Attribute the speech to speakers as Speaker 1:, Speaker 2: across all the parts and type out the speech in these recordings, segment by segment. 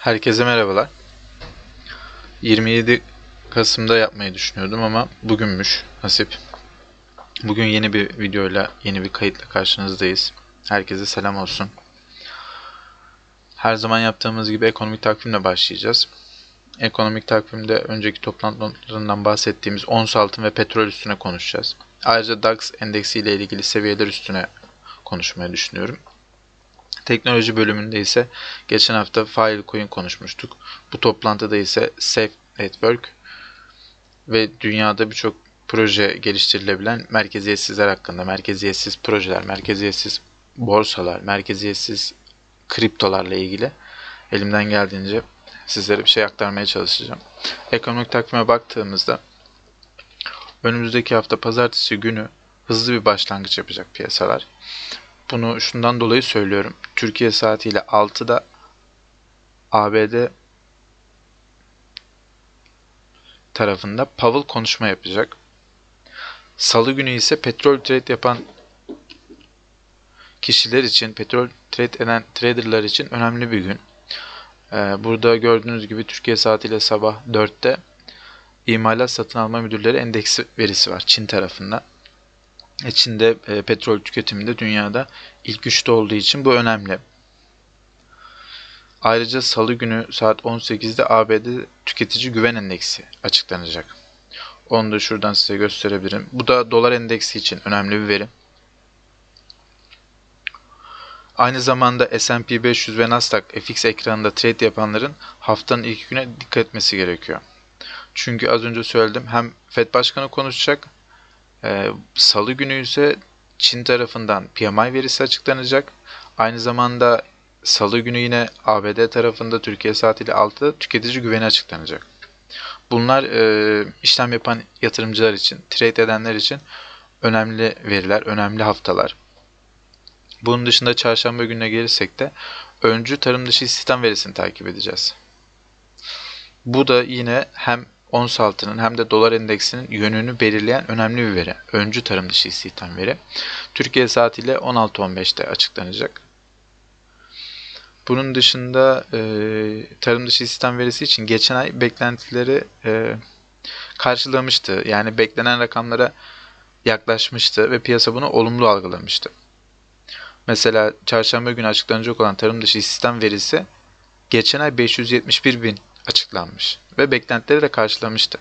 Speaker 1: Herkese merhabalar. 27 Kasım'da yapmayı düşünüyordum ama bugünmüş nasip. Bugün yeni bir videoyla, yeni bir kayıtla karşınızdayız. Herkese selam olsun. Her zaman yaptığımız gibi ekonomik takvimle başlayacağız. Ekonomik takvimde önceki toplantılarından bahsettiğimiz ons altın ve petrol üstüne konuşacağız. Ayrıca DAX endeksi ile ilgili seviyeler üstüne konuşmayı düşünüyorum. Teknoloji bölümünde ise geçen hafta Filecoin konuşmuştuk. Bu toplantıda ise Safe Network ve dünyada birçok proje geliştirilebilen merkeziyetsizler hakkında, merkeziyetsiz projeler, merkeziyetsiz borsalar, merkeziyetsiz kriptolarla ilgili elimden geldiğince sizlere bir şey aktarmaya çalışacağım. Ekonomik takvime baktığımızda önümüzdeki hafta pazartesi günü hızlı bir başlangıç yapacak piyasalar. Bunu şundan dolayı söylüyorum. Türkiye saatiyle 6'da ABD tarafında Powell konuşma yapacak. Salı günü ise petrol trade yapan kişiler için, petrol trade eden traderlar için önemli bir gün. Ee, burada gördüğünüz gibi Türkiye saatiyle sabah 4'te imalat satın alma müdürleri endeksi verisi var Çin tarafında. Çin'de e, petrol tüketiminde dünyada ilk üçte olduğu için bu önemli. Ayrıca salı günü saat 18'de ABD tüketici güven endeksi açıklanacak. Onu da şuradan size gösterebilirim. Bu da dolar endeksi için önemli bir veri. Aynı zamanda S&P 500 ve Nasdaq FX ekranında trade yapanların haftanın ilk güne dikkat etmesi gerekiyor. Çünkü az önce söyledim hem Fed Başkanı konuşacak ee, Salı günü ise Çin tarafından PMI verisi açıklanacak. Aynı zamanda Salı günü yine ABD tarafında Türkiye saatiyle 6'da tüketici güveni açıklanacak. Bunlar e, işlem yapan yatırımcılar için, trade edenler için önemli veriler, önemli haftalar. Bunun dışında çarşamba gününe gelirsek de öncü tarım dışı istihdam verisini takip edeceğiz. Bu da yine hem ons altının hem de dolar endeksinin yönünü belirleyen önemli bir veri. Öncü tarım dışı istihdam veri. Türkiye saatiyle 16.15'te açıklanacak. Bunun dışında e, tarım dışı istihdam verisi için geçen ay beklentileri e, karşılamıştı. Yani beklenen rakamlara yaklaşmıştı ve piyasa bunu olumlu algılamıştı. Mesela çarşamba günü açıklanacak olan tarım dışı istihdam verisi geçen ay 571 bin açıklanmış ve beklentileri de karşılamıştı.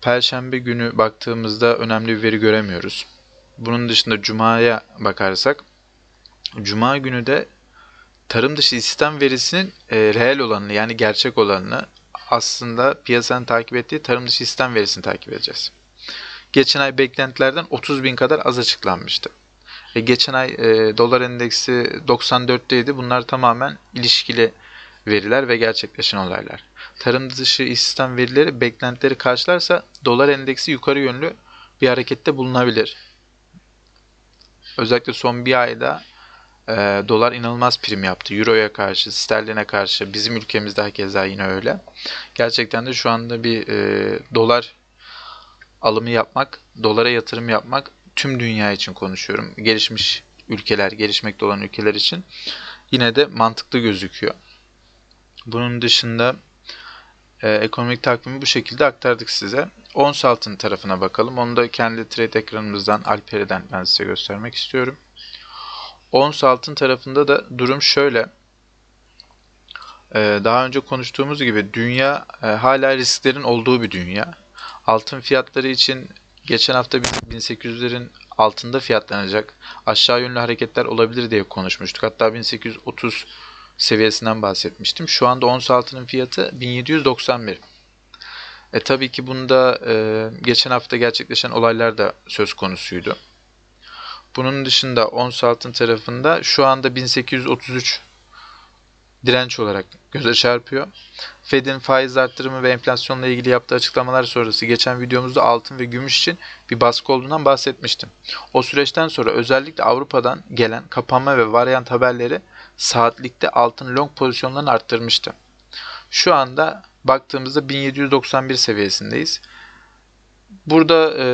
Speaker 1: Perşembe günü baktığımızda önemli bir veri göremiyoruz. Bunun dışında Cuma'ya bakarsak, Cuma günü de tarım dışı istihdam verisinin e, reel olanını yani gerçek olanını aslında piyasanın takip ettiği tarım dışı istihdam verisini takip edeceğiz. Geçen ay beklentilerden 30 bin kadar az açıklanmıştı. E, geçen ay e, dolar endeksi 94'teydi. Bunlar tamamen ilişkili veriler ve gerçekleşen olaylar. Tarım dışı istihdam verileri beklentileri karşılarsa dolar endeksi yukarı yönlü bir harekette bulunabilir. Özellikle son bir ayda e, dolar inanılmaz prim yaptı. Euro'ya karşı, sterline karşı, bizim ülkemizde hakeza yine öyle. Gerçekten de şu anda bir e, dolar alımı yapmak, dolara yatırım yapmak tüm dünya için konuşuyorum. Gelişmiş ülkeler, gelişmekte olan ülkeler için yine de mantıklı gözüküyor. Bunun dışında e, ekonomik takvimi bu şekilde aktardık size. Ons altın tarafına bakalım. Onu da kendi trade ekranımızdan Alperi'den ben size göstermek istiyorum. Ons altın tarafında da durum şöyle. E, daha önce konuştuğumuz gibi dünya e, hala risklerin olduğu bir dünya. Altın fiyatları için geçen hafta 1800'lerin altında fiyatlanacak aşağı yönlü hareketler olabilir diye konuşmuştuk. Hatta 1830 seviyesinden bahsetmiştim. Şu anda ons altının fiyatı 1791. E tabii ki bunda e, geçen hafta gerçekleşen olaylar da söz konusuydu. Bunun dışında ons altın tarafında şu anda 1833 direnç olarak göze çarpıyor. Fed'in faiz arttırımı ve enflasyonla ilgili yaptığı açıklamalar sonrası geçen videomuzda altın ve gümüş için bir baskı olduğundan bahsetmiştim. O süreçten sonra özellikle Avrupa'dan gelen kapanma ve varyant haberleri saatlikte altın long pozisyonlarını arttırmıştı. Şu anda baktığımızda 1791 seviyesindeyiz. Burada e,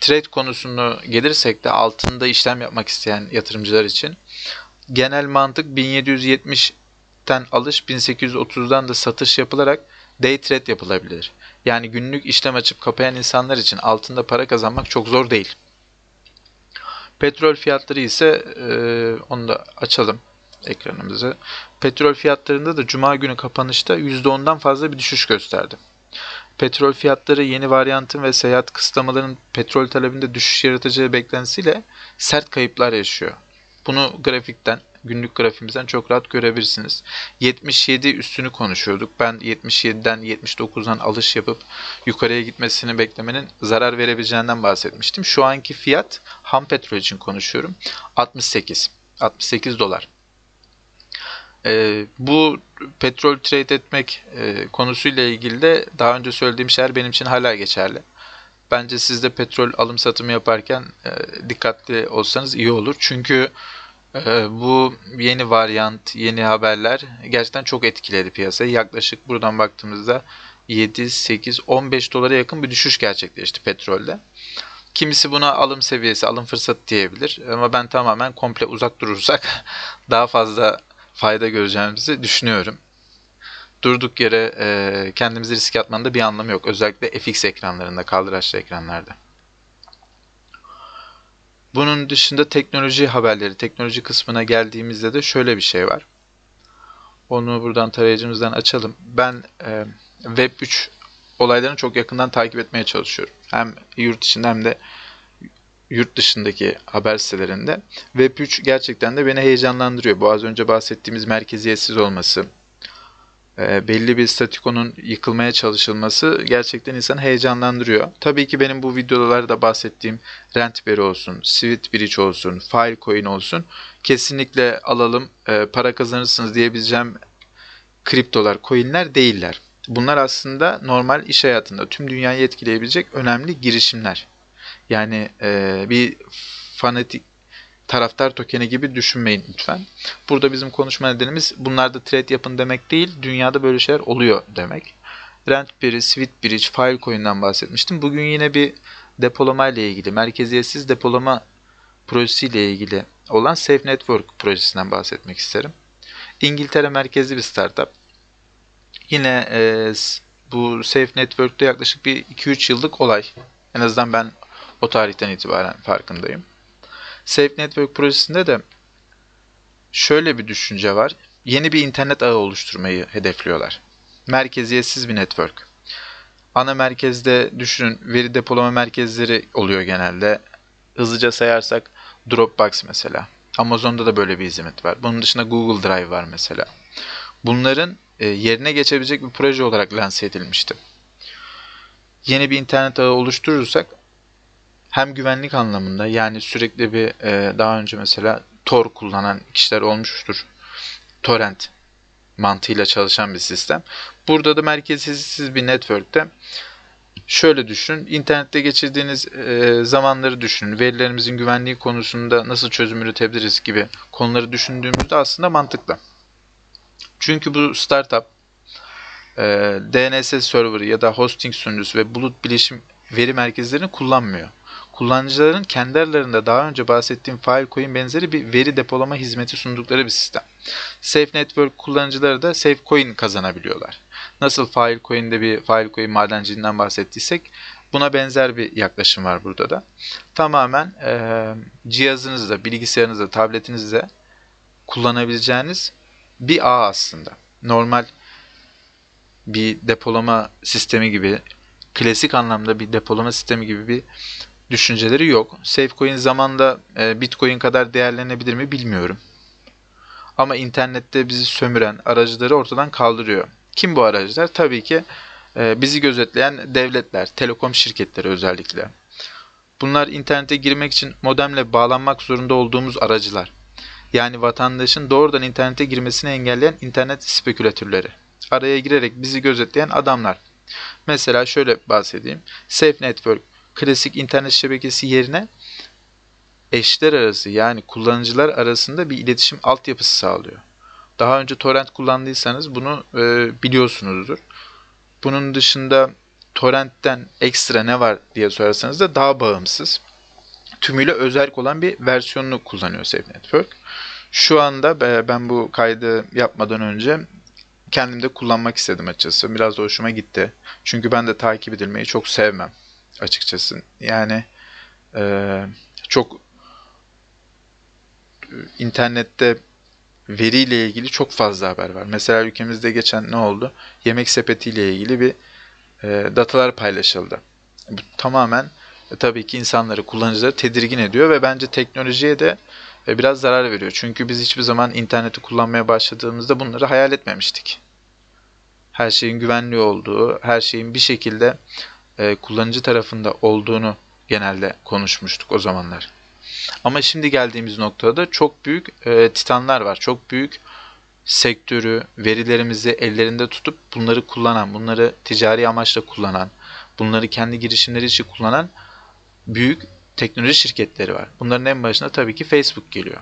Speaker 1: trade konusunu gelirsek de altında işlem yapmak isteyen yatırımcılar için genel mantık 1770 1834'ten alış 1830'dan da satış yapılarak day trade yapılabilir. Yani günlük işlem açıp kapayan insanlar için altında para kazanmak çok zor değil. Petrol fiyatları ise e, onu da açalım ekranımızı. Petrol fiyatlarında da cuma günü kapanışta %10'dan fazla bir düşüş gösterdi. Petrol fiyatları yeni varyantın ve seyahat kısıtlamaların petrol talebinde düşüş yaratacağı beklentisiyle sert kayıplar yaşıyor. Bunu grafikten, günlük grafiğimizden çok rahat görebilirsiniz. 77 üstünü konuşuyorduk. Ben 77'den 79'dan alış yapıp yukarıya gitmesini beklemenin zarar verebileceğinden bahsetmiştim. Şu anki fiyat ham petrol için konuşuyorum. 68. 68 dolar. E, bu petrol trade etmek e, konusuyla ilgili de daha önce söylediğim şeyler benim için hala geçerli. Bence siz de petrol alım satımı yaparken e, dikkatli olsanız iyi olur. Çünkü e, bu yeni varyant, yeni haberler gerçekten çok etkiledi piyasayı. Yaklaşık buradan baktığımızda 7, 8, 15 dolara yakın bir düşüş gerçekleşti petrolde. Kimisi buna alım seviyesi, alım fırsatı diyebilir. Ama ben tamamen komple uzak durursak daha fazla fayda göreceğimizi düşünüyorum. Durduk yere e, kendimizi riske atmanın da bir anlamı yok. Özellikle FX ekranlarında, kaldıraçlı ekranlarda. Bunun dışında teknoloji haberleri, teknoloji kısmına geldiğimizde de şöyle bir şey var. Onu buradan tarayıcımızdan açalım. Ben e, Web3 olaylarını çok yakından takip etmeye çalışıyorum. Hem yurt içinde hem de yurt dışındaki haber sitelerinde. Web3 gerçekten de beni heyecanlandırıyor. Bu az önce bahsettiğimiz merkeziyetsiz olması, e, belli bir statikonun yıkılmaya çalışılması gerçekten insanı heyecanlandırıyor. Tabii ki benim bu videolarda bahsettiğim Rentberry olsun, Sweet Bridge olsun, Filecoin olsun kesinlikle alalım e, para kazanırsınız diyebileceğim kriptolar, coinler değiller. Bunlar aslında normal iş hayatında tüm dünyayı etkileyebilecek önemli girişimler. Yani e, bir fanatik taraftar tokeni gibi düşünmeyin lütfen. Burada bizim konuşma nedenimiz bunlarda trade yapın demek değil, dünyada böyle şeyler oluyor demek. Rentberry, Sweetbridge, Filecoin'den bahsetmiştim. Bugün yine bir depolama ile ilgili, merkeziyetsiz depolama projesiyle ilgili olan Safe Network projesinden bahsetmek isterim. İngiltere merkezli bir startup. Yine e, bu Safe Network'te yaklaşık bir 2-3 yıllık olay. En azından ben o tarihten itibaren farkındayım. Safe Network projesinde de şöyle bir düşünce var. Yeni bir internet ağı oluşturmayı hedefliyorlar. Merkeziyetsiz bir network. Ana merkezde düşünün veri depolama merkezleri oluyor genelde. Hızlıca sayarsak Dropbox mesela. Amazon'da da böyle bir hizmet var. Bunun dışında Google Drive var mesela. Bunların e, yerine geçebilecek bir proje olarak lanse edilmişti. Yeni bir internet ağı oluşturursak hem güvenlik anlamında yani sürekli bir e, daha önce mesela Tor kullanan kişiler olmuştur. Torrent mantığıyla çalışan bir sistem. Burada da merkezsiz bir network'te şöyle düşünün. internette geçirdiğiniz e, zamanları düşünün. Verilerimizin güvenliği konusunda nasıl çözüm üretebiliriz gibi konuları düşündüğümüzde aslında mantıklı. Çünkü bu startup e, DNS server ya da hosting sunucusu ve bulut bilişim veri merkezlerini kullanmıyor kullanıcıların kendi aralarında daha önce bahsettiğim Filecoin benzeri bir veri depolama hizmeti sundukları bir sistem. Safe Network kullanıcıları da Safecoin kazanabiliyorlar. Nasıl Filecoin'de bir Filecoin madenciliğinden bahsettiysek buna benzer bir yaklaşım var burada da. Tamamen e, cihazınızda, bilgisayarınızda, tabletinizde kullanabileceğiniz bir ağ aslında. Normal bir depolama sistemi gibi, klasik anlamda bir depolama sistemi gibi bir düşünceleri yok. Safecoin zamanda e, Bitcoin kadar değerlenebilir mi bilmiyorum. Ama internette bizi sömüren aracıları ortadan kaldırıyor. Kim bu aracılar? Tabii ki e, bizi gözetleyen devletler, telekom şirketleri özellikle. Bunlar internete girmek için modemle bağlanmak zorunda olduğumuz aracılar. Yani vatandaşın doğrudan internete girmesini engelleyen internet spekülatörleri. Araya girerek bizi gözetleyen adamlar. Mesela şöyle bahsedeyim. Safe Network klasik internet şebekesi yerine eşler arası yani kullanıcılar arasında bir iletişim altyapısı sağlıyor. Daha önce torrent kullandıysanız bunu e, biliyorsunuzdur. Bunun dışında torrentten ekstra ne var diye sorarsanız da daha bağımsız. Tümüyle özel olan bir versiyonunu kullanıyor Safe Network. Şu anda be- ben bu kaydı yapmadan önce kendim de kullanmak istedim açıkçası. Biraz da hoşuma gitti. Çünkü ben de takip edilmeyi çok sevmem açıkçası. Yani e, çok e, internette veriyle ilgili çok fazla haber var. Mesela ülkemizde geçen ne oldu? Yemek sepetiyle ilgili bir e, datalar paylaşıldı. Bu tamamen e, tabii ki insanları, kullanıcıları tedirgin ediyor ve bence teknolojiye de e, biraz zarar veriyor. Çünkü biz hiçbir zaman interneti kullanmaya başladığımızda bunları hayal etmemiştik. Her şeyin güvenli olduğu, her şeyin bir şekilde e, kullanıcı tarafında olduğunu genelde konuşmuştuk o zamanlar. Ama şimdi geldiğimiz noktada çok büyük e, titanlar var. Çok büyük sektörü, verilerimizi ellerinde tutup bunları kullanan, bunları ticari amaçla kullanan, bunları kendi girişimleri için kullanan büyük teknoloji şirketleri var. Bunların en başında tabii ki Facebook geliyor.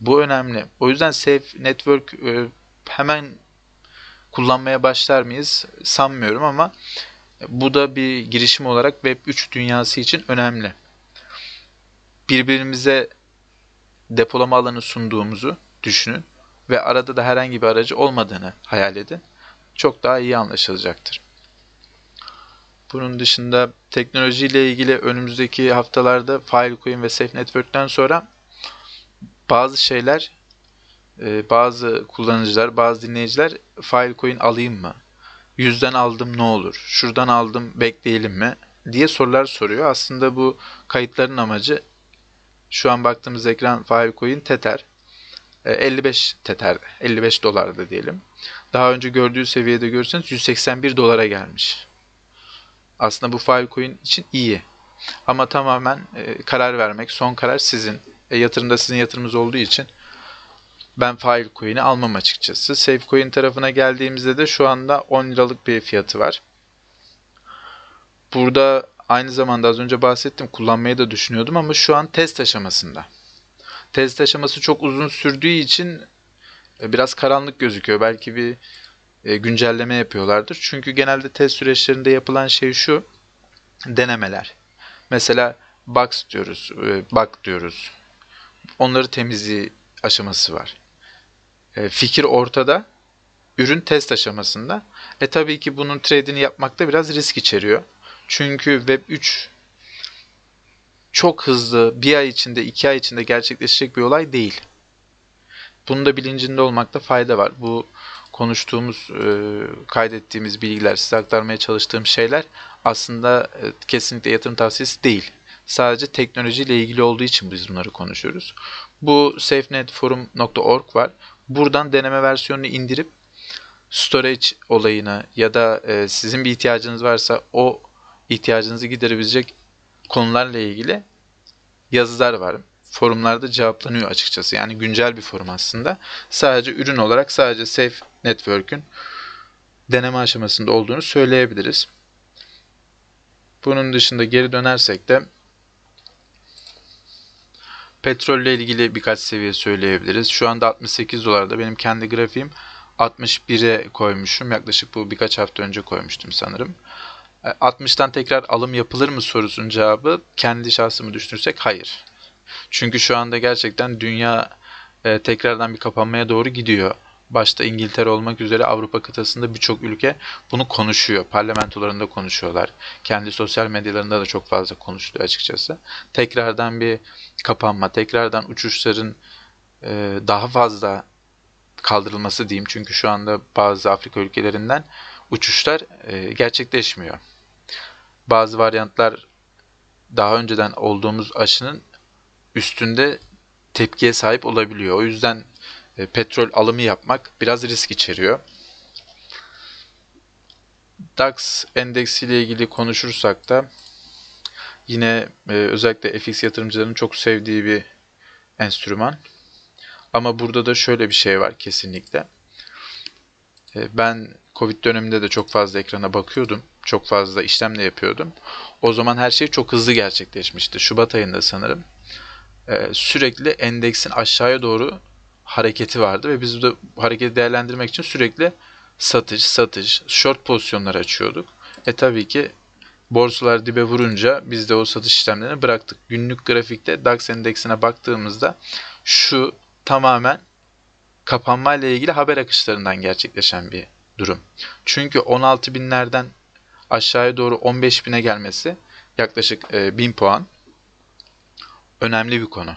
Speaker 1: Bu önemli. O yüzden Safe Network e, hemen kullanmaya başlar mıyız sanmıyorum ama bu da bir girişim olarak Web3 dünyası için önemli. Birbirimize depolama alanı sunduğumuzu düşünün ve arada da herhangi bir aracı olmadığını hayal edin. Çok daha iyi anlaşılacaktır. Bunun dışında teknolojiyle ilgili önümüzdeki haftalarda Filecoin ve Safe Network'ten sonra bazı şeyler e, bazı kullanıcılar, bazı dinleyiciler Filecoin alayım mı? Yüzden aldım ne olur? Şuradan aldım bekleyelim mi? diye sorular soruyor. Aslında bu kayıtların amacı şu an baktığımız ekran Filecoin Tether. 55 Tether, 55 dolarda diyelim. Daha önce gördüğü seviyede görürseniz 181 dolara gelmiş. Aslında bu Filecoin için iyi. Ama tamamen e, karar vermek, son karar sizin. E, yatırımda sizin yatırımınız olduğu için ben Filecoin'i almam açıkçası. Safecoin tarafına geldiğimizde de şu anda 10 liralık bir fiyatı var. Burada aynı zamanda az önce bahsettim kullanmayı da düşünüyordum ama şu an test aşamasında. Test aşaması çok uzun sürdüğü için e, biraz karanlık gözüküyor. Belki bir e, güncelleme yapıyorlardır. Çünkü genelde test süreçlerinde yapılan şey şu. Denemeler. Mesela box diyoruz, e, bug diyoruz. Onları temizliği aşaması var. Fikir ortada, ürün test aşamasında. E tabii ki bunun trade'ini yapmakta biraz risk içeriyor. Çünkü Web 3 çok hızlı bir ay içinde iki ay içinde gerçekleşecek bir olay değil. Bunun da bilincinde olmakta fayda var. Bu konuştuğumuz, e, kaydettiğimiz bilgiler, size aktarmaya çalıştığım şeyler aslında e, kesinlikle yatırım tavsiyesi değil. Sadece teknolojiyle ilgili olduğu için biz bunları konuşuyoruz. Bu safenetforum.org var. Buradan deneme versiyonunu indirip storage olayını ya da e, sizin bir ihtiyacınız varsa o ihtiyacınızı giderebilecek konularla ilgili yazılar var. Forumlarda cevaplanıyor açıkçası. Yani güncel bir forum aslında. Sadece ürün olarak sadece Safe Network'ün deneme aşamasında olduğunu söyleyebiliriz. Bunun dışında geri dönersek de petrolle ilgili birkaç seviye söyleyebiliriz. Şu anda 68 dolarda benim kendi grafiğim 61'e koymuşum. Yaklaşık bu birkaç hafta önce koymuştum sanırım. 60'tan e, tekrar alım yapılır mı sorusunun cevabı kendi şahsımı düşünürsek hayır. Çünkü şu anda gerçekten dünya e, tekrardan bir kapanmaya doğru gidiyor. Başta İngiltere olmak üzere Avrupa kıtasında birçok ülke bunu konuşuyor. Parlamentolarında konuşuyorlar. Kendi sosyal medyalarında da çok fazla konuşuluyor açıkçası. Tekrardan bir kapanma, tekrardan uçuşların e, daha fazla kaldırılması diyeyim. Çünkü şu anda bazı Afrika ülkelerinden uçuşlar e, gerçekleşmiyor. Bazı varyantlar daha önceden olduğumuz aşının üstünde tepkiye sahip olabiliyor. O yüzden e, petrol alımı yapmak biraz risk içeriyor. DAX endeksiyle ilgili konuşursak da yine e, özellikle FX yatırımcılarının çok sevdiği bir enstrüman. Ama burada da şöyle bir şey var kesinlikle. E, ben Covid döneminde de çok fazla ekrana bakıyordum. Çok fazla işlem de yapıyordum. O zaman her şey çok hızlı gerçekleşmişti. Şubat ayında sanırım. Sürekli endeksin aşağıya doğru hareketi vardı ve biz de hareketi değerlendirmek için sürekli satış, satış, short pozisyonlar açıyorduk. E tabii ki borsalar dibe vurunca biz de o satış işlemlerini bıraktık. Günlük grafikte DAX endeksine baktığımızda şu tamamen kapanmayla ilgili haber akışlarından gerçekleşen bir durum. Çünkü 16 binlerden aşağıya doğru 15 bine gelmesi yaklaşık e, 1000 puan önemli bir konu.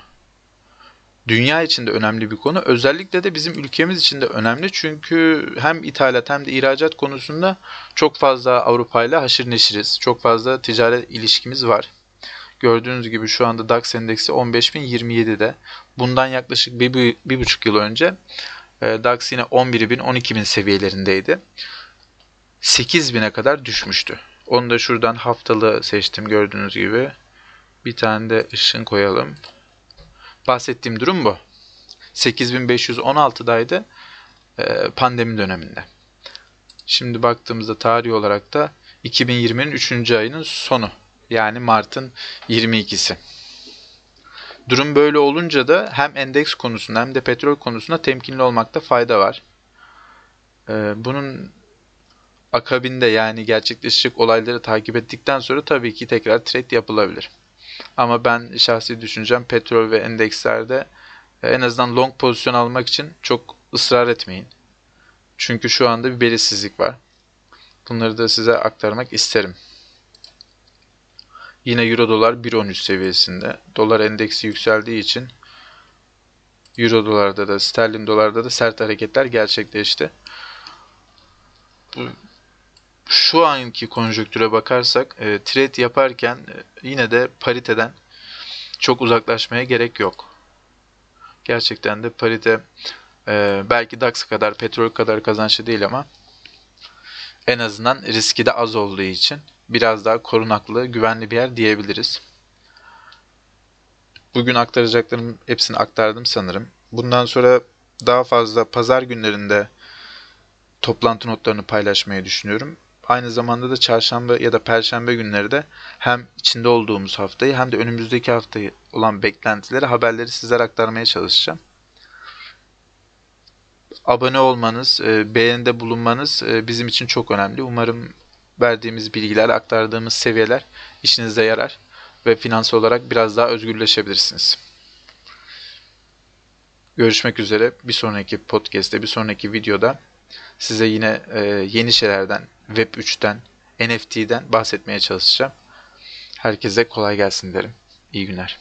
Speaker 1: Dünya için de önemli bir konu. Özellikle de bizim ülkemiz için de önemli. Çünkü hem ithalat hem de ihracat konusunda çok fazla Avrupa ile haşır neşiriz. Çok fazla ticaret ilişkimiz var. Gördüğünüz gibi şu anda DAX endeksi 15.027'de. Bundan yaklaşık bir, bir, bir buçuk yıl önce e, DAX yine 11.000 12.000 seviyelerindeydi. 8.000'e kadar düşmüştü. Onu da şuradan haftalı seçtim gördüğünüz gibi. Bir tane de ışın koyalım. Bahsettiğim durum bu. 8516'daydı e, pandemi döneminde. Şimdi baktığımızda tarih olarak da 2020'nin 3. ayının sonu. Yani Mart'ın 22'si. Durum böyle olunca da hem endeks konusunda hem de petrol konusunda temkinli olmakta fayda var. E, bunun akabinde yani gerçekleşecek olayları takip ettikten sonra tabii ki tekrar trade yapılabilir. Ama ben şahsi düşüncem petrol ve endekslerde e, en azından long pozisyon almak için çok ısrar etmeyin. Çünkü şu anda bir belirsizlik var. Bunları da size aktarmak isterim. Yine euro dolar 1.13 seviyesinde. Dolar endeksi yükseldiği için euro dolarda da sterlin dolarda da sert hareketler gerçekleşti. Şu anki konjonktüre bakarsak e, trade yaparken e, yine de pariteden çok uzaklaşmaya gerek yok. Gerçekten de parite e, belki DAX kadar, petrol kadar kazançlı değil ama en azından riski de az olduğu için biraz daha korunaklı, güvenli bir yer diyebiliriz. Bugün aktaracaklarım hepsini aktardım sanırım. Bundan sonra daha fazla pazar günlerinde toplantı notlarını paylaşmayı düşünüyorum. Aynı zamanda da çarşamba ya da perşembe günleri de hem içinde olduğumuz haftayı hem de önümüzdeki haftayı olan beklentileri, haberleri sizlere aktarmaya çalışacağım. Abone olmanız, e, beğenide bulunmanız e, bizim için çok önemli. Umarım verdiğimiz bilgiler, aktardığımız seviyeler işinize yarar ve finansal olarak biraz daha özgürleşebilirsiniz. Görüşmek üzere bir sonraki podcast'te, bir sonraki videoda size yine e, yeni şeylerden, Web 3'ten, NFT'den bahsetmeye çalışacağım. Herkese kolay gelsin derim. İyi günler.